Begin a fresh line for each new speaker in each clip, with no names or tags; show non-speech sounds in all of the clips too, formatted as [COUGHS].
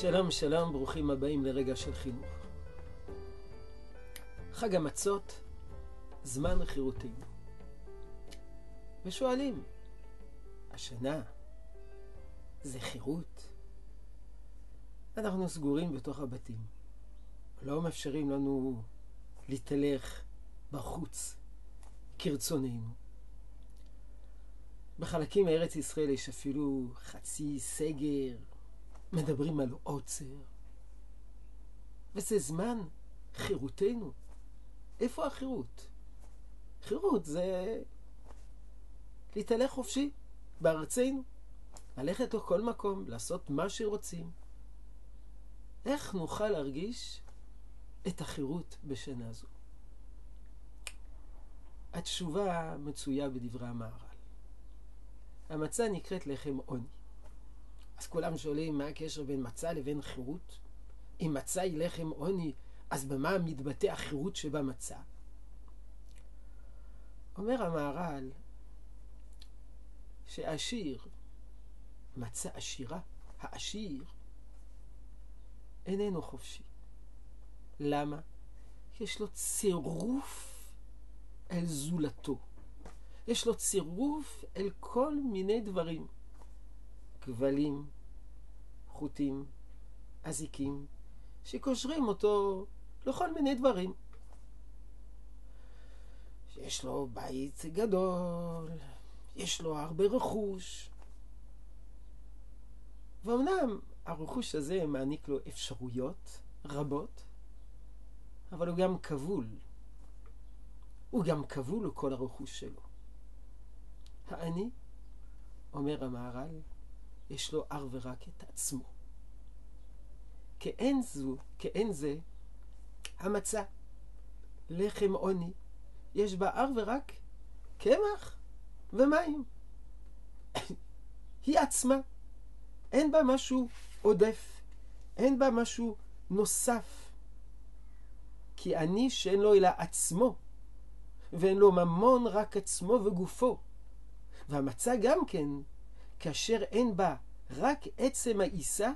שלום, שלום, ברוכים הבאים לרגע של חינוך. חג המצות, זמן חירותנו. ושואלים, השנה זה חירות? אנחנו סגורים בתוך הבתים. לא מאפשרים לנו להתהלך בחוץ כרצוננו. בחלקים מארץ ישראל יש אפילו חצי סגר, מדברים על עוצר. וזה זמן חירותנו. איפה החירות? חירות זה להתהלך חופשי בארצנו, ללכת לכל מקום, לעשות מה שרוצים. איך נוכל להרגיש את החירות בשנה זו? התשובה מצויה בדברי המהר"ל. המצה נקראת לחם עוני. אז כולם שואלים מה הקשר בין מצה לבין חירות? אם מצה היא לחם עוני, אז במה מתבטא החירות שבמצה? אומר המהר"ל שהעשיר, מצה עשירה, העשיר, איננו חופשי. למה? יש לו צירוף אל זולתו. יש לו צירוף אל כל מיני דברים. כבלים, חוטים, אזיקים, שקושרים אותו לכל מיני דברים. יש לו בית גדול, יש לו הרבה רכוש. ואומנם הרכוש הזה מעניק לו אפשרויות רבות, אבל הוא גם כבול. הוא גם כבול לכל הרכוש שלו. העני, אומר המהר"ל, יש לו אך ורק את עצמו. כאין זו, כאין זה, המצה, לחם עוני, יש בה אך ורק קמח ומים. [COUGHS] היא עצמה. אין בה משהו עודף, אין בה משהו נוסף. כי אני שאין לו אלא עצמו, ואין לו ממון רק עצמו וגופו. והמצה גם כן, כאשר אין בה רק עצם העיסה,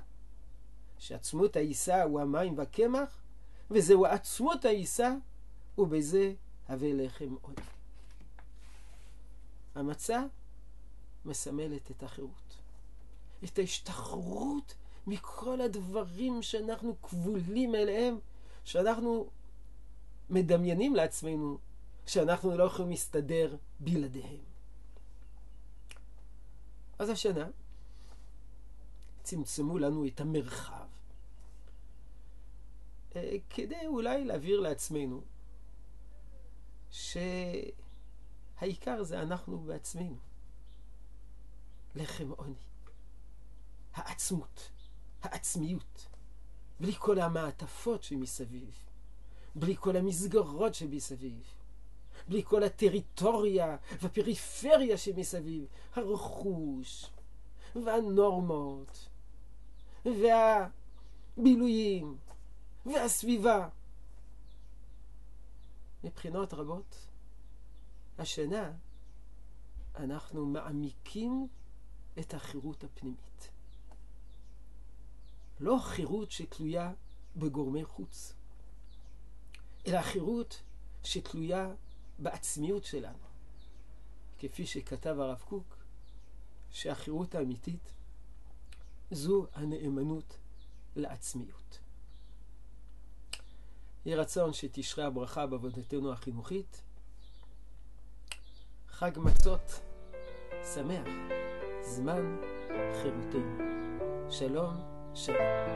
שעצמות העיסה הוא המים והקמח, וזהו עצמות העיסה, ובזה הווה לחם עוני. המצה מסמלת את החירות, את ההשתחררות מכל הדברים שאנחנו כבולים אליהם, שאנחנו מדמיינים לעצמנו שאנחנו לא יכולים להסתדר בלעדיהם. אז השנה צמצמו לנו את המרחב אה, כדי אולי להבהיר לעצמנו שהעיקר זה אנחנו בעצמנו. לחם עוני. העצמות, העצמיות, בלי כל המעטפות שמסביב, בלי כל המסגרות שמסביב, בלי כל הטריטוריה והפריפריה שמסביב, הרכוש והנורמות והבילויים והסביבה. מבחינות רבות, השנה אנחנו מעמיקים את החירות הפנימית. לא חירות שתלויה בגורמי חוץ, אלא חירות שתלויה בעצמיות שלנו. כפי שכתב הרב קוק, שהחירות האמיתית זו הנאמנות לעצמיות. יהי רצון שתשרה הברכה בעבודתנו החינוכית. חג מצות שמח, זמן חירותנו. שלום, שלום.